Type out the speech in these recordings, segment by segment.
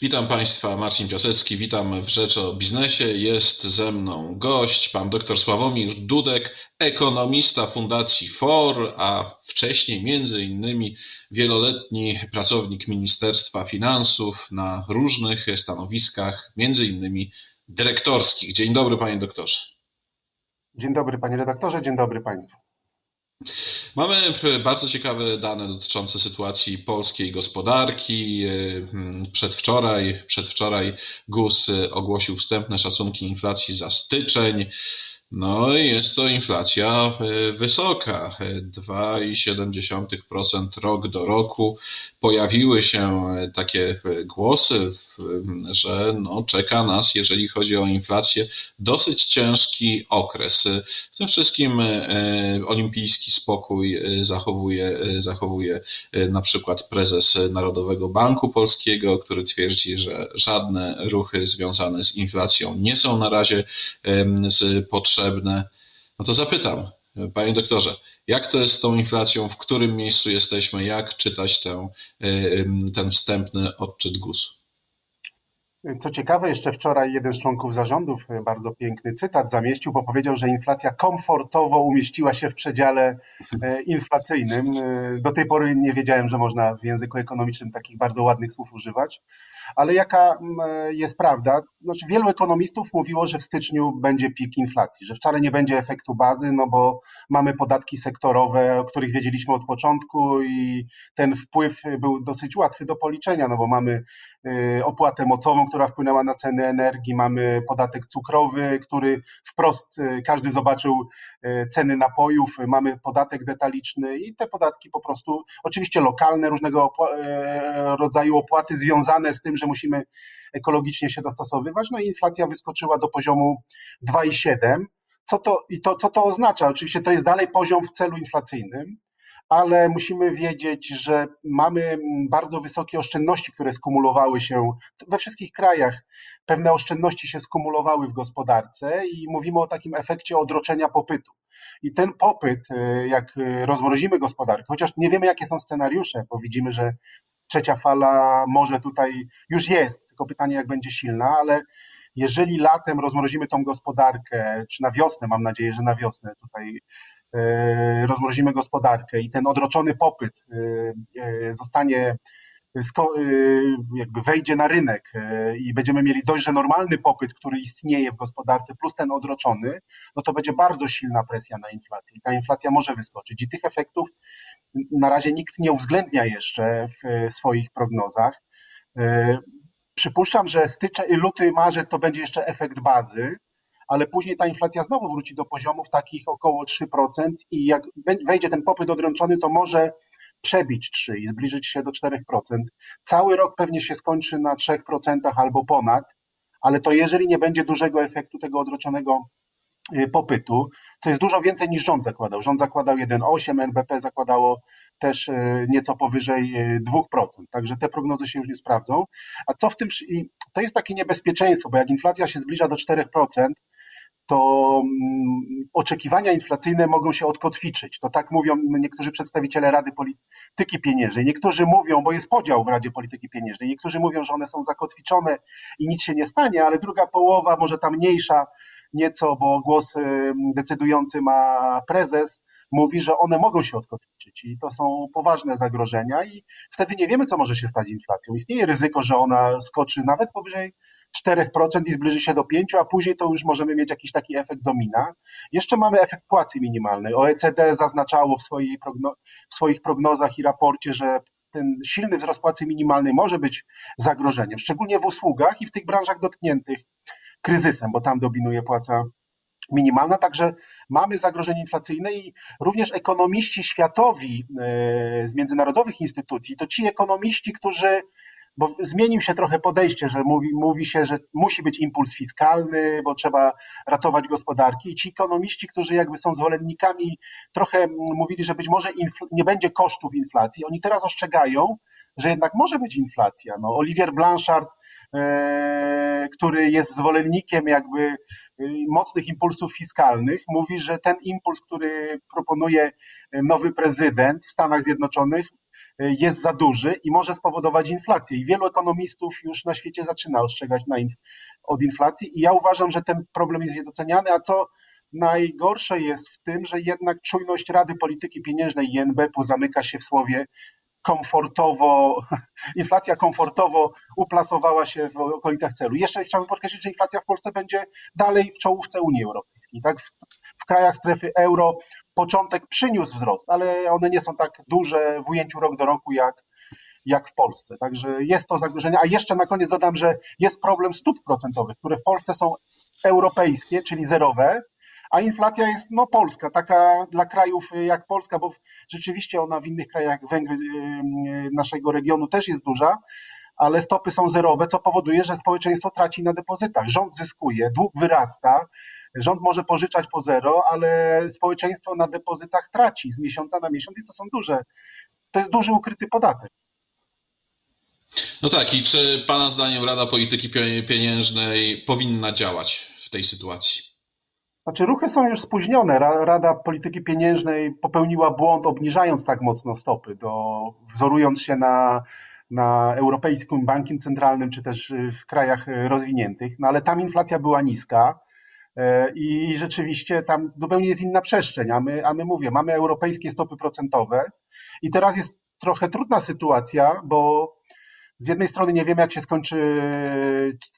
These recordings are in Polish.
Witam Państwa, Marcin Piasecki, witam w Rzeczy o Biznesie. Jest ze mną gość, pan dr Sławomir Dudek, ekonomista Fundacji FOR, a wcześniej między innymi wieloletni pracownik Ministerstwa Finansów na różnych stanowiskach, między innymi dyrektorskich. Dzień dobry panie doktorze. Dzień dobry panie redaktorze, dzień dobry państwu. Mamy bardzo ciekawe dane dotyczące sytuacji polskiej gospodarki. Przedwczoraj, przedwczoraj GUS ogłosił wstępne szacunki inflacji za styczeń. No jest to inflacja e, wysoka, 2,7% rok do roku. Pojawiły się e, takie e, głosy, że no, czeka nas, jeżeli chodzi o inflację, dosyć ciężki okres. W tym wszystkim olimpijski spokój zachowuje, zachowuje na przykład prezes Narodowego Banku Polskiego, który twierdzi, że żadne ruchy związane z inflacją nie są na razie z potrzebne potrzebne, no to zapytam, panie doktorze, jak to jest z tą inflacją, w którym miejscu jesteśmy, jak czytać ten, ten wstępny odczyt GUS-u? Co ciekawe, jeszcze wczoraj jeden z członków zarządów e, bardzo piękny cytat zamieścił, bo powiedział, że inflacja komfortowo umieściła się w przedziale e, inflacyjnym. Do tej pory nie wiedziałem, że można w języku ekonomicznym takich bardzo ładnych słów używać. Ale jaka jest prawda? Znaczy, wielu ekonomistów mówiło, że w styczniu będzie pik inflacji, że wcale nie będzie efektu bazy, no bo mamy podatki sektorowe, o których wiedzieliśmy od początku i ten wpływ był dosyć łatwy do policzenia, no bo mamy opłatę mocową, która wpłynęła na ceny energii, mamy podatek cukrowy, który wprost y, każdy zobaczył y, ceny napojów, mamy podatek detaliczny i te podatki po prostu, oczywiście lokalne, różnego y, rodzaju opłaty związane z tym, że musimy ekologicznie się dostosowywać, no i inflacja wyskoczyła do poziomu 2,7. Co to, i to, co to oznacza? Oczywiście to jest dalej poziom w celu inflacyjnym, ale musimy wiedzieć, że mamy bardzo wysokie oszczędności, które skumulowały się we wszystkich krajach. Pewne oszczędności się skumulowały w gospodarce i mówimy o takim efekcie odroczenia popytu. I ten popyt, jak rozmrozimy gospodarkę, chociaż nie wiemy, jakie są scenariusze, bo widzimy, że trzecia fala może tutaj już jest, tylko pytanie, jak będzie silna, ale jeżeli latem rozmrozimy tą gospodarkę, czy na wiosnę, mam nadzieję, że na wiosnę tutaj E, rozmrozimy gospodarkę i ten odroczony popyt e, e, zostanie jakby wejdzie na rynek i będziemy mieli dość, że normalny popyt, który istnieje w gospodarce, plus ten odroczony, no to będzie bardzo silna presja na inflację i ta inflacja może wyskoczyć. I tych efektów na razie nikt nie uwzględnia jeszcze w swoich prognozach. Przypuszczam, że styczeń, luty, marzec to będzie jeszcze efekt bazy, ale później ta inflacja znowu wróci do poziomów takich około 3% i jak wejdzie ten popyt odręczony, to może przebić 3 i zbliżyć się do 4%. Cały rok pewnie się skończy na 3% albo ponad, ale to jeżeli nie będzie dużego efektu tego odroczonego y, popytu, to jest dużo więcej niż rząd zakładał. Rząd zakładał 1,8, NBP zakładało też y, nieco powyżej 2%, y, także te prognozy się już nie sprawdzą. A co w tym, to jest takie niebezpieczeństwo, bo jak inflacja się zbliża do 4%, to mm, oczekiwania inflacyjne mogą się odkotwiczyć. To tak mówią niektórzy przedstawiciele Rady Polityki Pieniężnej. Niektórzy mówią, bo jest podział w Radzie Polityki Pieniężnej, niektórzy mówią, że one są zakotwiczone i nic się nie stanie, ale druga połowa, może ta mniejsza nieco, bo głos decydujący ma prezes, mówi, że one mogą się odkotwiczyć i to są poważne zagrożenia i wtedy nie wiemy, co może się stać z inflacją. Istnieje ryzyko, że ona skoczy nawet powyżej 4% i zbliży się do 5%, a później to już możemy mieć jakiś taki efekt domina. Jeszcze mamy efekt płacy minimalnej. OECD zaznaczało w, swojej progno- w swoich prognozach i raporcie, że ten silny wzrost płacy minimalnej może być zagrożeniem, szczególnie w usługach i w tych branżach dotkniętych kryzysem, bo tam dominuje płaca minimalna, także mamy zagrożenie inflacyjne i również ekonomiści światowi e, z międzynarodowych instytucji, to ci ekonomiści, którzy bo zmienił się trochę podejście, że mówi, mówi się, że musi być impuls fiskalny, bo trzeba ratować gospodarki. I ci ekonomiści, którzy jakby są zwolennikami, trochę mówili, że być może nie będzie kosztów inflacji. Oni teraz ostrzegają, że jednak może być inflacja. No, Olivier Blanchard, e, który jest zwolennikiem jakby e, mocnych impulsów fiskalnych, mówi, że ten impuls, który proponuje nowy prezydent w Stanach Zjednoczonych, jest za duży i może spowodować inflację. I wielu ekonomistów już na świecie zaczyna ostrzegać inf od inflacji i ja uważam, że ten problem jest niedoceniany, a co najgorsze jest w tym, że jednak czujność Rady Polityki Pieniężnej i NBP zamyka się w słowie komfortowo, inflacja komfortowo uplasowała się w okolicach celu. Jeszcze chciałbym podkreślić, że inflacja w Polsce będzie dalej w czołówce Unii Europejskiej. Tak? W, w krajach strefy euro początek przyniósł wzrost, ale one nie są tak duże w ujęciu rok do roku jak, jak w Polsce. Także jest to zagrożenie. A jeszcze na koniec dodam, że jest problem stóp procentowych, które w Polsce są europejskie, czyli zerowe, a inflacja jest no, polska, taka dla krajów jak Polska, bo rzeczywiście ona w innych krajach Węgry naszego regionu też jest duża, ale stopy są zerowe, co powoduje, że społeczeństwo traci na depozytach. Rząd zyskuje, dług wyrasta, rząd może pożyczać po zero, ale społeczeństwo na depozytach traci z miesiąca na miesiąc i to są duże, to jest duży ukryty podatek. No tak, i czy Pana zdaniem Rada Polityki Pieniężnej powinna działać w tej sytuacji? Znaczy, ruchy są już spóźnione. Rada Polityki Pieniężnej popełniła błąd, obniżając tak mocno stopy, do, wzorując się na, na Europejskim Bankiem Centralnym, czy też w krajach rozwiniętych, no ale tam inflacja była niska i rzeczywiście tam zupełnie jest inna przestrzeń, a my, a my mówię, mamy europejskie stopy procentowe i teraz jest trochę trudna sytuacja, bo z jednej strony nie wiemy, jak się skończy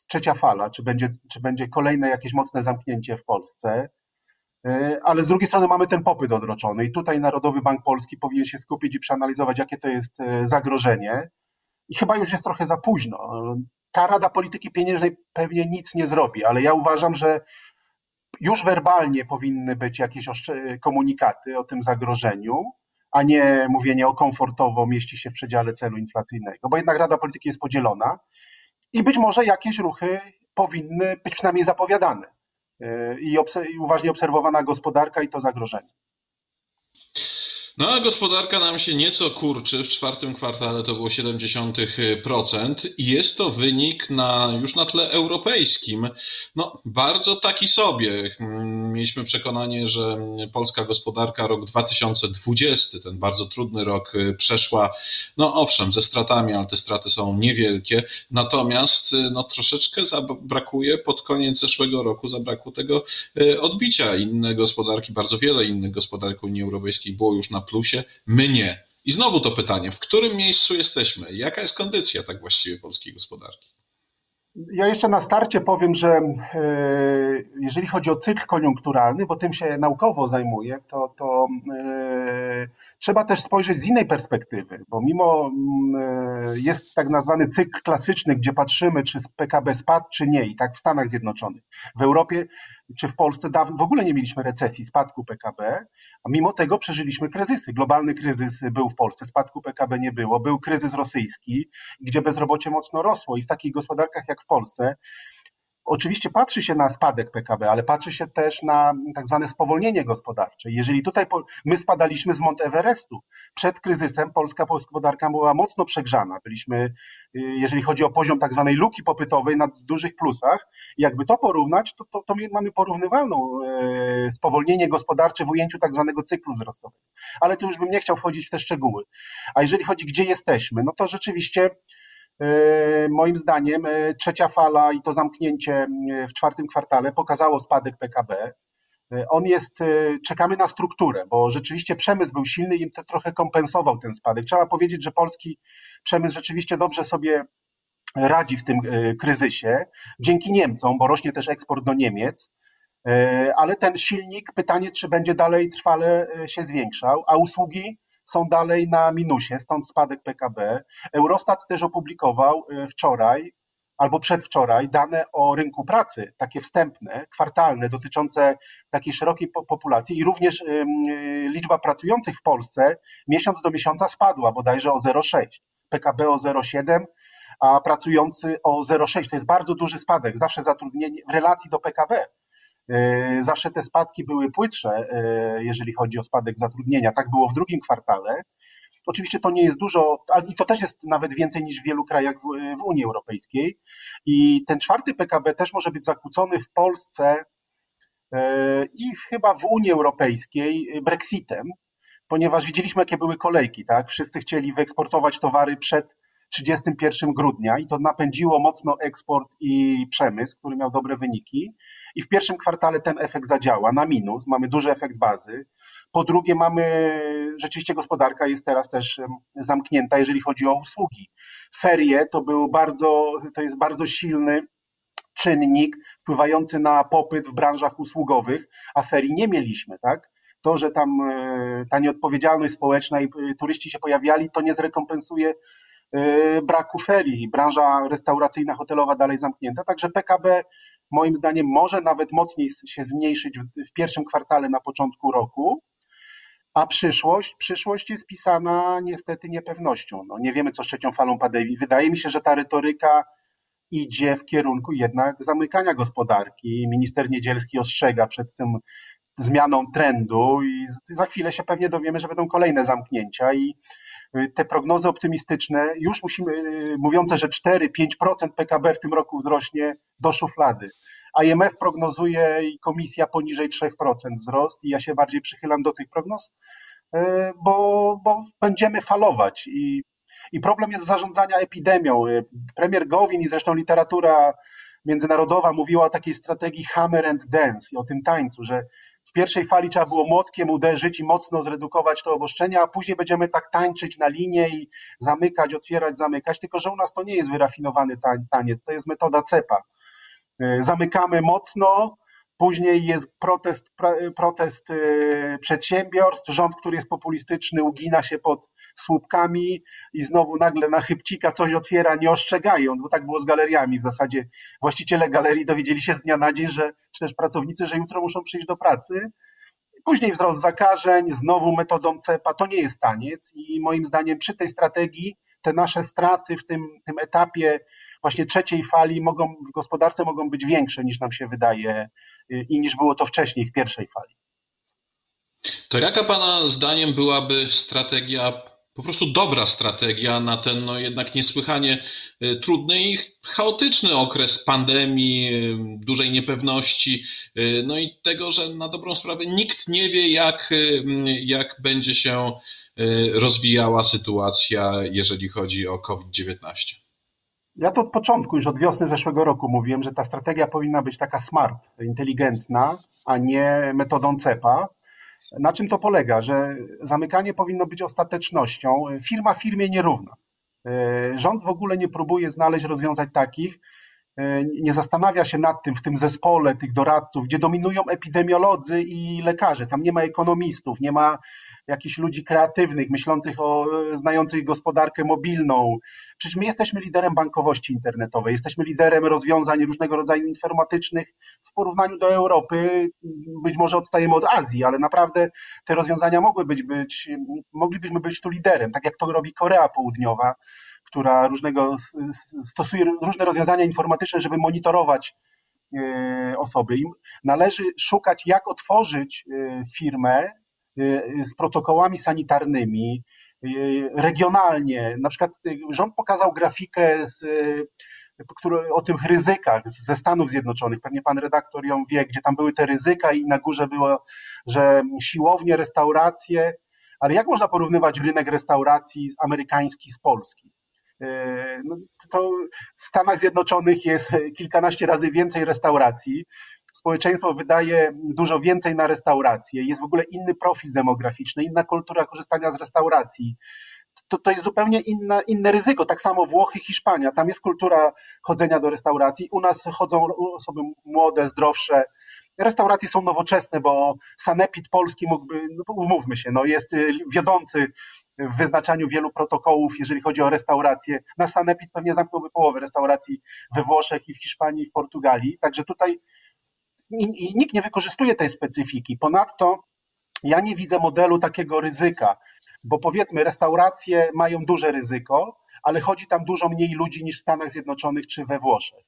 trzecia fala, czy będzie, czy będzie kolejne jakieś mocne zamknięcie w Polsce, e, ale z drugiej strony mamy ten popyt odroczony i tutaj Narodowy Bank Polski powinien się skupić i przeanalizować, jakie to jest e, zagrożenie. I chyba już jest trochę za późno. Ta Rada Polityki Pieniężnej pewnie nic nie zrobi, ale ja uważam, że już werbalnie powinny być jakieś komunikaty o tym zagrożeniu a nie mówienie o komfortowo mieści się w przedziale celu inflacyjnego, bo jednak Rada Polityki jest podzielona i być może jakieś ruchy powinny być przynajmniej zapowiadane yy, i, i uważnie obserwowana gospodarka i to zagrożenie. No a gospodarka nam się nieco kurczy. W czwartym kwartale to było 0,7% i jest to wynik na, już na tle europejskim. No, bardzo taki sobie. Mieliśmy przekonanie, że polska gospodarka rok 2020, ten bardzo trudny rok, przeszła, no owszem, ze stratami, ale te straty są niewielkie. Natomiast no, troszeczkę brakuje pod koniec zeszłego roku, zabrakło tego e, odbicia. Inne gospodarki, bardzo wiele innych gospodarek Unii Europejskiej było już na plusie, my nie. I znowu to pytanie, w którym miejscu jesteśmy? Jaka jest kondycja tak właściwie polskiej gospodarki? Ja jeszcze na starcie powiem, że e, jeżeli chodzi o cykl koniunkturalny, bo tym się naukowo zajmuję, to, to e, trzeba też spojrzeć z innej perspektywy, bo mimo e, jest tak nazwany cykl klasyczny, gdzie patrzymy, czy PKB spadł, czy nie, i tak w Stanach Zjednoczonych. W Europie czy w Polsce dawno, w ogóle nie mieliśmy recesji, spadku PKB, a mimo tego przeżyliśmy kryzysy. Globalny kryzys był w Polsce, spadku PKB nie było. Był kryzys rosyjski, gdzie bezrobocie mocno rosło i w takich gospodarkach jak w Polsce Oczywiście patrzy się na spadek PKB, ale patrzy się też na tak zwane spowolnienie gospodarcze. Jeżeli tutaj my spadaliśmy z Mont Everestu, przed kryzysem polska gospodarka była mocno przegrzana. Byliśmy, y, jeżeli chodzi o poziom tak zwanej luki popytowej, na dużych plusach. jakby to porównać, to, to, to mamy porównywalną e, spowolnienie gospodarcze w ujęciu tak zwanego cyklu wzrostowego. Ale tu już bym nie chciał wchodzić w te szczegóły. A jeżeli chodzi, gdzie jesteśmy, no to rzeczywiście moim zdaniem e, trzecia fala i to zamknięcie e, w czwartym kwartale pokazało spadek PKB. On jest, czekamy na strukturę, bo rzeczywiście przemysł był silny i to trochę kompensował ten spadek. Trzeba powiedzieć, że polski przemysł rzeczywiście dobrze sobie radzi w tym kryzysie, dzięki Niemcom, bo rośnie też eksport do Niemiec, ale ten silnik, pytanie, czy będzie dalej trwale się zwiększał, a usługi są dalej na minusie, stąd spadek PKB. Eurostat też opublikował y, wczoraj albo przedwczoraj dane o rynku pracy, takie wstępne, kwartalne, dotyczące takiej szerokiej populacji i również y, liczba pracujących w Polsce miesiąc do miesiąca spadła bodajże o 0,6, PKB o 0,7, a pracujący o 0,6. To jest bardzo duży spadek, zawsze zatrudnienie w relacji do PKB. E, zawsze te spadki były płytsze, e, jeżeli chodzi o spadek zatrudnienia. Tak było w drugim kwartale. Oczywiście to nie jest dużo, i to też jest nawet więcej niż w wielu krajach w, w Unii Europejskiej. I ten czwarty PKB też może być zakłócony w Polsce e, i chyba w Unii Europejskiej Brexitem, ponieważ widzieliśmy, jakie były kolejki, tak? Wszyscy chcieli wyeksportować towary przed 31 grudnia i to napędziło mocno eksport i przemysł, który miał dobre wyniki. I w pierwszym kwartale ten efekt zadziała na minus, mamy duży efekt bazy. Po drugie, mamy rzeczywiście gospodarka jest teraz też zamknięta, jeżeli chodzi o usługi. Ferie to był bardzo, to jest bardzo silny czynnik wpływający na popyt w branżach usługowych, a ferii nie mieliśmy, tak? To, że tam e, ta nieodpowiedzialność społeczna i e, turyści się pojawiali, to nie zrekompensuje braku ferii. Branża restauracyjna, hotelowa dalej zamknięta. Także PKB moim zdaniem może nawet mocniej się zmniejszyć w pierwszym kwartale na początku roku, a przyszłość, przyszłość jest pisana niestety niepewnością. No, nie wiemy, co z trzecią falą pandemii. Wydaje mi się, że ta retoryka idzie w kierunku jednak zamykania gospodarki. Minister Niedzielski ostrzega przed tym zmianą trendu i za chwilę się pewnie dowiemy, że będą kolejne zamknięcia i y, te prognozy optymistyczne już musimy, y, mówiące, że 4-5% PKB w tym roku wzrośnie do szuflady. IMF prognozuje i komisja poniżej 3% wzrost i ja się bardziej przychylam do tych prognoz, y, bo, bo będziemy falować i, i problem jest zarządzania epidemią. Premier Gowin i zresztą literatura międzynarodowa mówiła o takiej strategii hammer and dance i o tym tańcu, że w pierwszej fali trzeba było młotkiem uderzyć i mocno zredukować to obostrzenia, a później będziemy tak tańczyć na linie i zamykać, otwierać, zamykać, tylko że u nas to nie jest wyrafinowany taniec, to jest metoda cepa. E, zamykamy mocno, Później jest protest, protest e, przedsiębiorstw, rząd, który jest populistyczny, ugina się pod słupkami i znowu nagle na chybcika coś otwiera, nie ostrzegając, bo tak było z galeriami. W zasadzie właściciele galerii dowiedzieli się z dnia na dzień, że, czy też pracownicy, że jutro muszą przyjść do pracy. Później wzrost zakażeń, znowu metodą CEPA. To nie jest taniec i moim zdaniem przy tej strategii te nasze straty w tym, tym etapie właśnie trzeciej fali mogą, w gospodarce mogą być większe niż nam się wydaje y, i niż było to wcześniej w pierwszej fali. To jaka Pana zdaniem byłaby strategia, po prostu dobra strategia na ten no jednak niesłychanie y, trudny i chaotyczny okres pandemii, y, dużej niepewności, no i tego, że na dobrą sprawę nikt nie wie, jak, jak będzie się rozwijała sytuacja, jeżeli chodzi o COVID-19? Ja to od początku, już od wiosny zeszłego roku mówiłem, że ta strategia powinna być taka smart, inteligentna, a nie metodą cepa. Na czym to polega? Że zamykanie powinno być ostatecznością. Firma firmie nierówna. E, rząd w ogóle nie próbuje znaleźć rozwiązań takich, e, nie zastanawia się nad tym w tym zespole tych doradców, gdzie dominują epidemiolodzy i lekarze. Tam nie ma ekonomistów, nie ma jakichś ludzi kreatywnych, myślących o, znających gospodarkę mobilną. Przecież my jesteśmy liderem bankowości internetowej, jesteśmy liderem rozwiązań różnego rodzaju informatycznych w porównaniu do Europy. Być może odstajemy od Azji, ale naprawdę te rozwiązania mogły być, być moglibyśmy być tu liderem, tak jak to robi Korea Południowa, która różnego, stosuje różne rozwiązania informatyczne, żeby monitorować e, osoby. Im należy szukać, jak otworzyć e, firmę, z protokołami sanitarnymi, y, regionalnie. Na przykład y, rząd pokazał grafikę z, który, o tych ryzykach ze Stanów Zjednoczonych. Pewnie pan redaktor ją wie, gdzie tam były te ryzyka i na górze było, że siłownie, restauracje, ale jak można porównywać rynek restauracji amerykański z Polski? No, to w Stanach Zjednoczonych jest kilkanaście razy więcej restauracji, społeczeństwo wydaje dużo więcej na restauracje, jest w ogóle inny profil demograficzny, inna kultura korzystania z restauracji. To, to jest zupełnie inna, inne ryzyko. Tak samo Włochy, Hiszpania, tam jest kultura chodzenia do restauracji. U nas chodzą osoby młode, zdrowsze. Restauracje są nowoczesne, bo Sanepid Polski mógłby, no umówmy się, no jest y, wiodący w wyznaczaniu wielu protokołów, jeżeli chodzi o restauracje. Nasz Sanepid pewnie zamknąłby połowę restauracji we Włoszech i w Hiszpanii i w Portugalii. Także tutaj i, nikt nie wykorzystuje tej specyfiki. Ponadto ja nie widzę modelu takiego ryzyka, bo powiedzmy, restauracje mają duże ryzyko, ale chodzi tam dużo mniej ludzi niż w Stanach Zjednoczonych czy we Włoszech.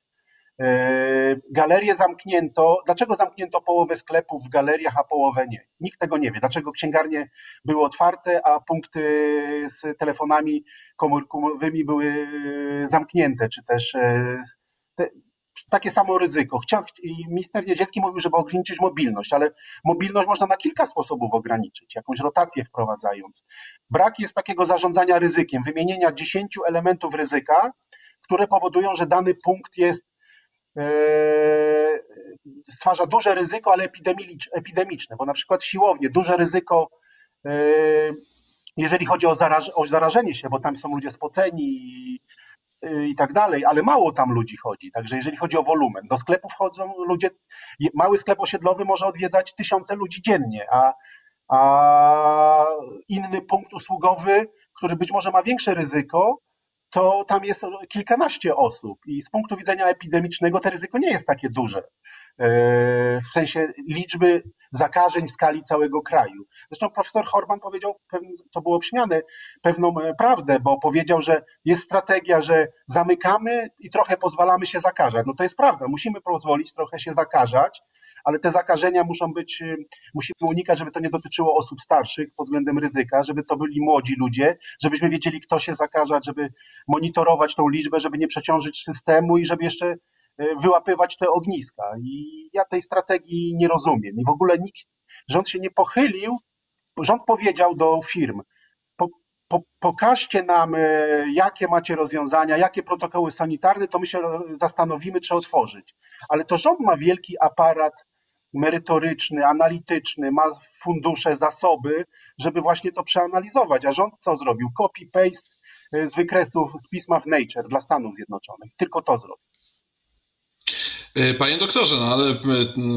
E, galerie zamknięto. Dlaczego zamknięto połowę sklepów w galeriach, a połowę nie? Nikt tego nie wie. Dlaczego księgarnie były otwarte, a punkty z telefonami komórkowymi były zamknięte, czy też e, takie samo ryzyko. Chciał, minister Niedzielski mówił, żeby ograniczyć mobilność, ale mobilność można na kilka sposobów ograniczyć, jakąś rotację wprowadzając. Brak jest takiego zarządzania ryzykiem, wymienienia 10 elementów ryzyka, które powodują, że dany punkt jest e, stwarza duże ryzyko, ale epidemiczne, bo na przykład siłownie, duże ryzyko, e, jeżeli chodzi o zarażenie się, bo tam są ludzie spoceni i, i tak dalej, ale mało tam ludzi chodzi. Także jeżeli chodzi o wolumen, do sklepów chodzą ludzie, mały sklep osiedlowy może odwiedzać tysiące ludzi dziennie, a, a inny punkt usługowy, który być może ma większe ryzyko, to tam jest kilkanaście osób i z punktu widzenia epidemicznego to ryzyko nie jest takie duże. E, w sensie liczby zakażeń w skali całego kraju. Zresztą profesor Horman powiedział, to było obśmiane, pewną e, prawdę, bo powiedział, że jest strategia, że zamykamy i trochę pozwalamy się zakażać. No to jest prawda, musimy pozwolić trochę się zakażać, ale te zakażenia muszą być, y, musimy unikać, żeby to nie dotyczyło osób starszych pod względem ryzyka, żeby to byli młodzi ludzie, żebyśmy wiedzieli, kto się zakaża, żeby monitorować tą liczbę, żeby nie przeciążyć systemu i żeby jeszcze wyłapywać te ogniska. I ja tej strategii nie rozumiem. I w ogóle nikt, rząd się nie pochylił, rząd powiedział do firm, po, po, pokażcie nam, y, jakie macie rozwiązania, jakie protokoły sanitarne, to my się zastanowimy, czy otworzyć. Ale to rząd ma wielki aparat merytoryczny, analityczny, ma fundusze, zasoby, żeby właśnie to przeanalizować. A rząd co zrobił? Copy-paste e, z wykresów z pisma w Nature dla Stanów Zjednoczonych. Tylko to zrobił. E, panie doktorze, no ale e,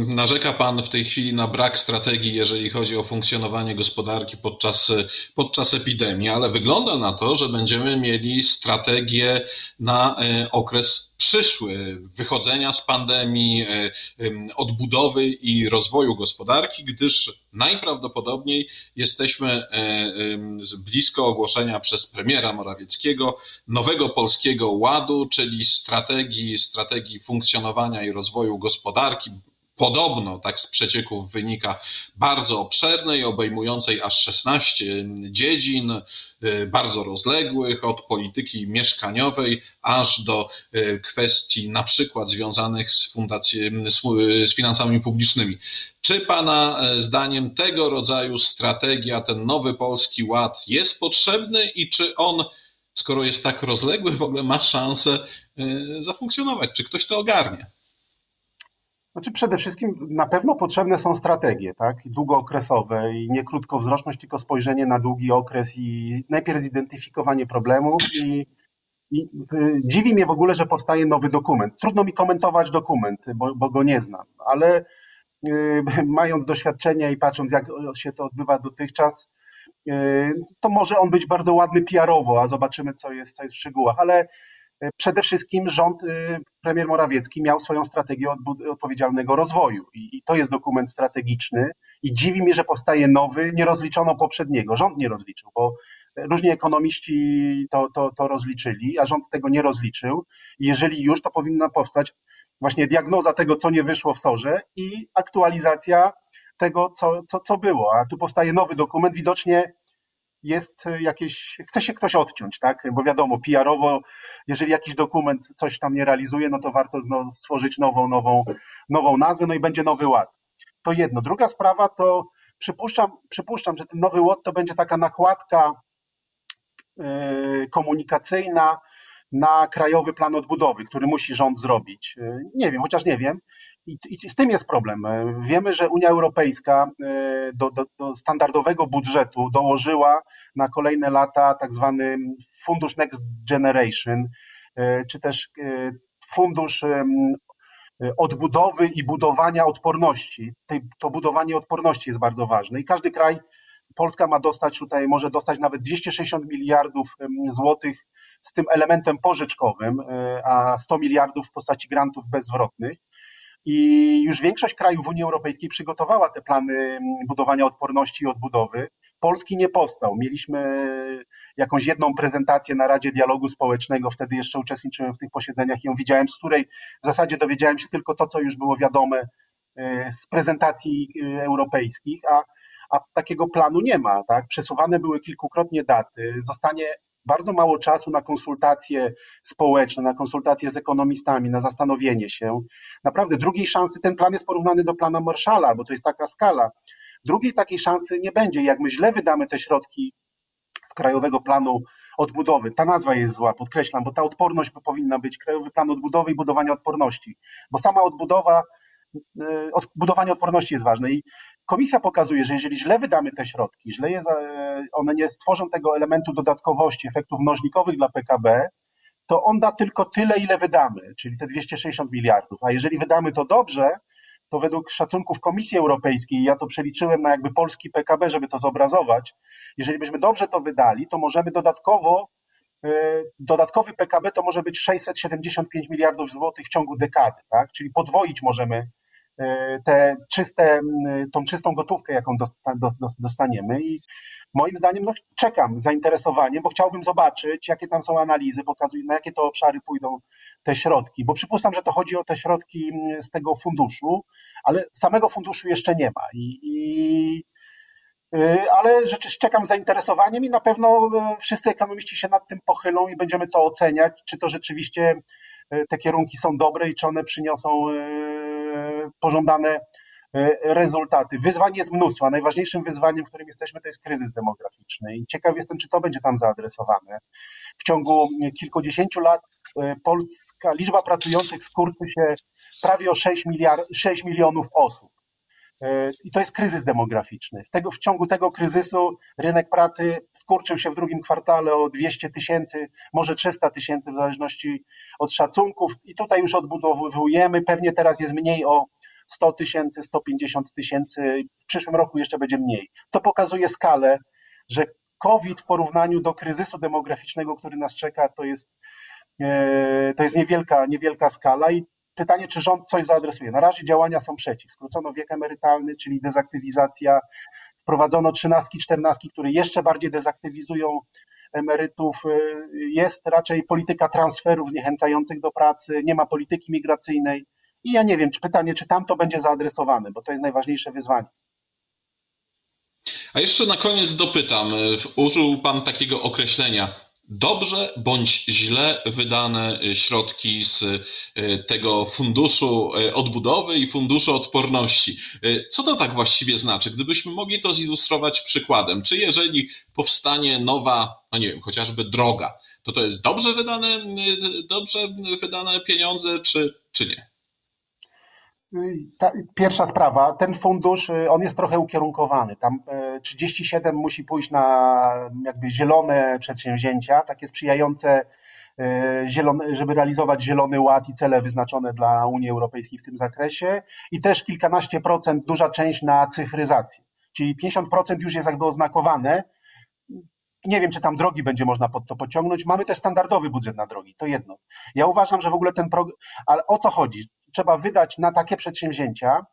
narzeka Pan w tej chwili na brak strategii, jeżeli chodzi o funkcjonowanie gospodarki podczas, podczas epidemii, ale wygląda na to, że będziemy mieli strategię na okres przyszły wychodzenia z pandemii, e, odbudowy i rozwoju gospodarki, gdyż najprawdopodobniej jesteśmy e, blisko ogłoszenia przez premiera Morawieckiego nowego polskiego ładu, czyli strategii, strategii funkcjonowania i rozwoju gospodarki, podobno, tak z przecieków wynika, bardzo obszernej, obejmującej aż 16 dziedzin, y, bardzo rozległych, od polityki mieszkaniowej aż do y, kwestii na przykład związanych z, fundacji, z finansami publicznymi. Czy Pana e, zdaniem tego rodzaju strategia, ten nowy polski ład jest potrzebny i czy on, skoro jest tak rozległy, w ogóle ma szansę zafunkcjonować? Czy ktoś to ogarnie? Znaczy przede wszystkim na pewno potrzebne są strategie, tak? Długookresowe i nie krótkowzroczność, tylko spojrzenie na długi okres i najpierw zidentyfikowanie problemów i, i y, dziwi mnie w ogóle, że powstaje nowy dokument. Trudno mi komentować dokument, bo, bo go nie znam, ale y, mając doświadczenie i patrząc, jak się to odbywa dotychczas, y, to może on być bardzo ładny PR-owo, a zobaczymy, co jest, co jest w szczegółach, ale przede wszystkim rząd, e, premier Morawiecki miał swoją strategię odpowiedzialnego rozwoju i, to jest dokument strategiczny i dziwi mnie, że powstaje nowy, nie rozliczono poprzedniego. Rząd nie rozliczył, bo różni ekonomiści to, to, to rozliczyli, a rząd tego nie rozliczył. Jeżeli już, to powinna powstać właśnie diagnoza tego, co nie wyszło w SORze i aktualizacja tego, co, co, co było. A tu powstaje nowy dokument, widocznie jest jakieś, chce się ktoś odciąć, tak? Bo wiadomo, PR-owo, jeżeli jakiś dokument coś tam nie realizuje, no to warto stworzyć nową, nową, nową nazwę, no i będzie nowy ład. To jedno. Druga sprawa to przypuszczam, przypuszczam, że ten nowy ład to będzie taka nakładka yy, komunikacyjna na krajowy plan odbudowy, który musi rząd zrobić. Yy, nie wiem, chociaż nie wiem. I, z tym jest problem. E, wiemy, że Unia Europejska e, do, do, do, standardowego budżetu dołożyła na kolejne lata tak zwany fundusz Next Generation, e, czy też fundusz odbudowy i budowania odporności. To budowanie odporności jest bardzo ważne i każdy kraj, Polska ma dostać tutaj, może dostać nawet 260 miliardów złotych z tym elementem pożyczkowym, a 100 miliardów w postaci grantów bezzwrotnych. I już większość krajów Unii Europejskiej przygotowała te plany budowania odporności i odbudowy. Polski nie powstał. Mieliśmy jakąś jedną prezentację na Radzie Dialogu Społecznego, wtedy jeszcze uczestniczyłem w tych posiedzeniach i ją widziałem, z której w zasadzie dowiedziałem się tylko to, co już było wiadome e, z prezentacji e, europejskich, a, a takiego planu nie ma. Tak? Przesuwane były kilkukrotnie daty, zostanie bardzo mało czasu na konsultacje społeczne, na konsultacje z ekonomistami, na zastanowienie się. Naprawdę drugiej szansy, ten plan jest porównany do plana Marshalla, bo to jest taka skala. Drugiej takiej szansy nie będzie. Jak my źle wydamy te środki z Krajowego Planu Odbudowy, ta nazwa jest zła, podkreślam, bo ta odporność powinna być Krajowy Plan Odbudowy i budowania odporności, bo sama odbudowa budowanie odporności jest ważne i komisja pokazuje, że jeżeli źle wydamy te środki, źle je, one nie stworzą tego elementu dodatkowości, efektów mnożnikowych dla PKB, to on da tylko tyle, ile wydamy, czyli te 260 miliardów. A jeżeli wydamy to dobrze, to według szacunków Komisji Europejskiej, ja to przeliczyłem na jakby polski PKB, żeby to zobrazować, jeżeli byśmy dobrze to wydali, to możemy dodatkowo, y, dodatkowy PKB to może być 675 miliardów złotych w ciągu dekady, tak? czyli podwoić możemy te czyste, tą czystą gotówkę, jaką dostaniemy. I moim zdaniem no, czekam z zainteresowaniem, bo chciałbym zobaczyć, jakie tam są analizy, na jakie to obszary pójdą te środki, bo przypuszczam, że to chodzi o te środki z tego funduszu, ale samego funduszu jeszcze nie ma. I, i y, ale rzeczywiście czekam z zainteresowaniem i na pewno y, wszyscy ekonomiści się nad tym pochylą i będziemy to oceniać, czy to rzeczywiście y, te kierunki są dobre i czy one przyniosą pożądane e, rezultaty. Wyzwań jest mnóstwo, a najważniejszym wyzwaniem, w którym jesteśmy, to jest kryzys demograficzny. I ciekaw jestem, czy to będzie tam zaadresowane. W ciągu kilkudziesięciu lat e, polska liczba pracujących skurczy się prawie o 6, miliard, 6 milionów osób. E, I to jest kryzys demograficzny. W, tego, w ciągu tego kryzysu rynek pracy skurczył się w drugim kwartale o 200 tysięcy, może 300 tysięcy w zależności od szacunków. I tutaj już odbudowujemy. Pewnie teraz jest mniej o 100 tysięcy, 150 tysięcy. W przyszłym roku jeszcze będzie mniej. To pokazuje skalę, że COVID w porównaniu do kryzysu demograficznego, który nas czeka, to jest, e, to jest niewielka, niewielka skala i pytanie, czy rząd coś zaadresuje. Na razie działania są przeciw. Skrócono wiek emerytalny, czyli dezaktywizacja, wprowadzono trzynastki, czternastki, które jeszcze bardziej dezaktywizują emerytów. Jest raczej polityka transferów zniechęcających do pracy, nie ma polityki migracyjnej. I ja nie wiem, czy pytanie, czy tam to będzie zaadresowane, bo to jest najważniejsze wyzwanie. A jeszcze na koniec dopytam. Użył Pan takiego określenia dobrze bądź źle wydane y, środki z y, tego funduszu y, odbudowy i funduszu odporności. Co to tak właściwie znaczy? Gdybyśmy mogli to zilustrować przykładem, czy jeżeli powstanie nowa, no nie wiem, chociażby droga, to to jest dobrze wydane, dobrze wydane pieniądze, czy, czy nie? Ta, pierwsza sprawa, ten fundusz, y, on jest trochę ukierunkowany. Tam 37 y, musi pójść na jakby zielone przedsięwzięcia, takie sprzyjające, y, zielone, żeby realizować zielony ład i cele wyznaczone dla Unii Europejskiej w tym zakresie i też kilkanaście procent, duża część na cyfryzację. Czyli 50% już jest jakby oznakowane. Nie wiem, czy tam drogi będzie można pod to pociągnąć. Mamy też standardowy budżet na drogi, to jedno. Ja uważam, że w ogóle ten program, ale o co chodzi? Trzeba wydać na takie przedsięwzięcia,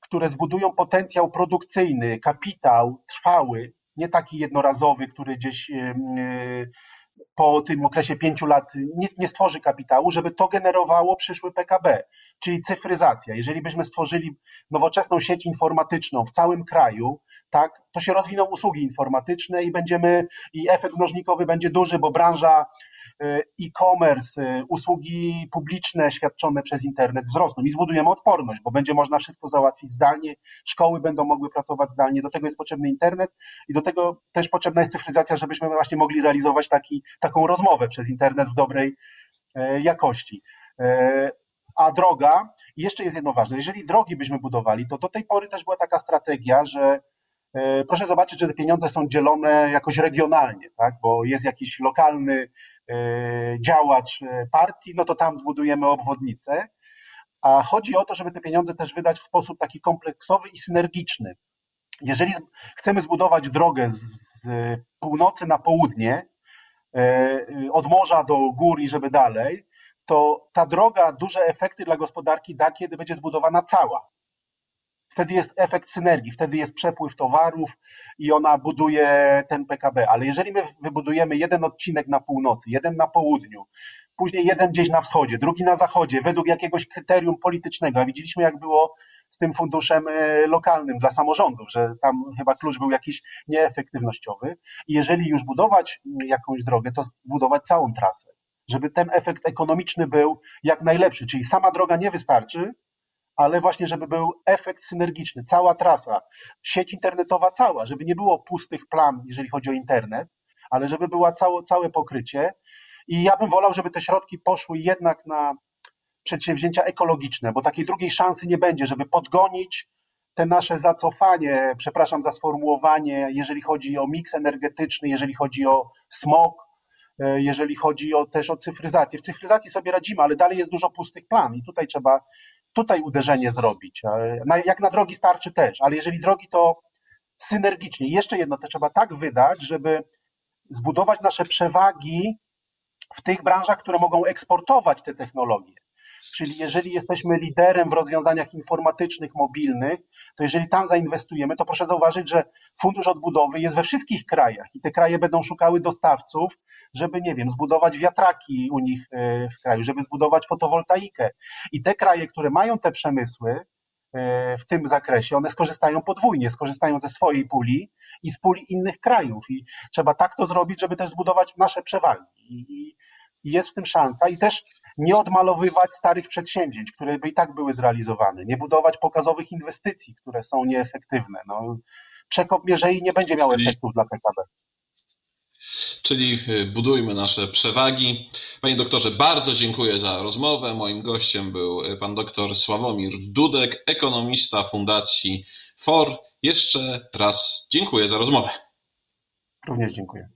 które zbudują potencjał produkcyjny, kapitał trwały, nie taki jednorazowy, który gdzieś po tym okresie pięciu lat nie, nie, stworzy kapitału, żeby to generowało przyszły PKB, czyli cyfryzacja. Jeżeli byśmy stworzyli nowoczesną sieć informatyczną w całym kraju, tak, to się rozwiną usługi informatyczne i będziemy, i efekt mnożnikowy będzie duży, bo branża E, e-commerce, e, usługi publiczne świadczone przez internet wzrosną i zbudujemy odporność, bo będzie można wszystko załatwić zdalnie, szkoły będą mogły pracować zdalnie, do tego jest potrzebny internet i do tego też potrzebna jest cyfryzacja, żebyśmy właśnie mogli realizować taki, taką rozmowę przez internet w dobrej e, jakości. A droga, jeszcze jest jedno ważne, jeżeli drogi byśmy budowali, to do tej pory też była taka strategia, że proszę zobaczyć, że te pieniądze są dzielone jakoś regionalnie, tak? bo jest jakiś lokalny E, działacz e, partii, no to tam zbudujemy obwodnicę. A chodzi o to, żeby te pieniądze też wydać w sposób taki kompleksowy i synergiczny. Jeżeli chcemy zbudować drogę z północy na południe, e, od morza do gór i żeby dalej, to ta droga duże efekty dla gospodarki da, kiedy będzie zbudowana cała wtedy jest efekt synergii, wtedy jest przepływ towarów i ona buduje ten PKB. Ale jeżeli my wybudujemy jeden odcinek na północy, jeden na południu, później jeden gdzieś na wschodzie, drugi na zachodzie, według jakiegoś kryterium politycznego, a widzieliśmy jak było z tym funduszem e, lokalnym dla samorządów, że tam chyba klucz był jakiś nieefektywnościowy. I jeżeli już budować jakąś drogę, to zbudować całą trasę, żeby ten efekt ekonomiczny był jak najlepszy. Czyli sama droga nie wystarczy, ale właśnie, żeby był efekt synergiczny, cała trasa, sieć internetowa cała, żeby nie było pustych plam, jeżeli chodzi o internet, ale żeby było całe, całe pokrycie. I ja bym wolał, żeby te środki poszły jednak na przedsięwzięcia ekologiczne, bo takiej drugiej szansy nie będzie, żeby podgonić te nasze zacofanie, przepraszam za sformułowanie, jeżeli chodzi o miks energetyczny, jeżeli chodzi o smog, e, jeżeli chodzi o, też o cyfryzację. W cyfryzacji sobie radzimy, ale dalej jest dużo pustych plan i tutaj trzeba tutaj uderzenie zrobić. Jak na drogi starczy też, ale jeżeli drogi to synergicznie. Jeszcze jedno, to trzeba tak wydać, żeby zbudować nasze przewagi w tych branżach, które mogą eksportować te technologie. Czyli jeżeli jesteśmy liderem w rozwiązaniach informatycznych, mobilnych, to jeżeli tam zainwestujemy, to proszę zauważyć, że Fundusz Odbudowy jest we wszystkich krajach i te kraje będą szukały dostawców, żeby, nie wiem, zbudować wiatraki u nich e, w kraju, żeby zbudować fotowoltaikę. I te kraje, które mają te przemysły, e, w tym zakresie, one skorzystają podwójnie, skorzystają ze swojej puli i z puli innych krajów. I trzeba tak to zrobić, żeby też zbudować nasze przewagi. I, i jest w tym szansa. I też nie odmalowywać starych przedsięwzięć, które by i tak były zrealizowane, nie budować pokazowych inwestycji, które są nieefektywne. No, przekop mierzei nie będzie miał efektów dla PKB. Czyli y, budujmy nasze przewagi. Panie doktorze, bardzo dziękuję za rozmowę. Moim gościem był y, pan doktor Sławomir Dudek, ekonomista Fundacji FOR. Jeszcze raz dziękuję za rozmowę. Również dziękuję.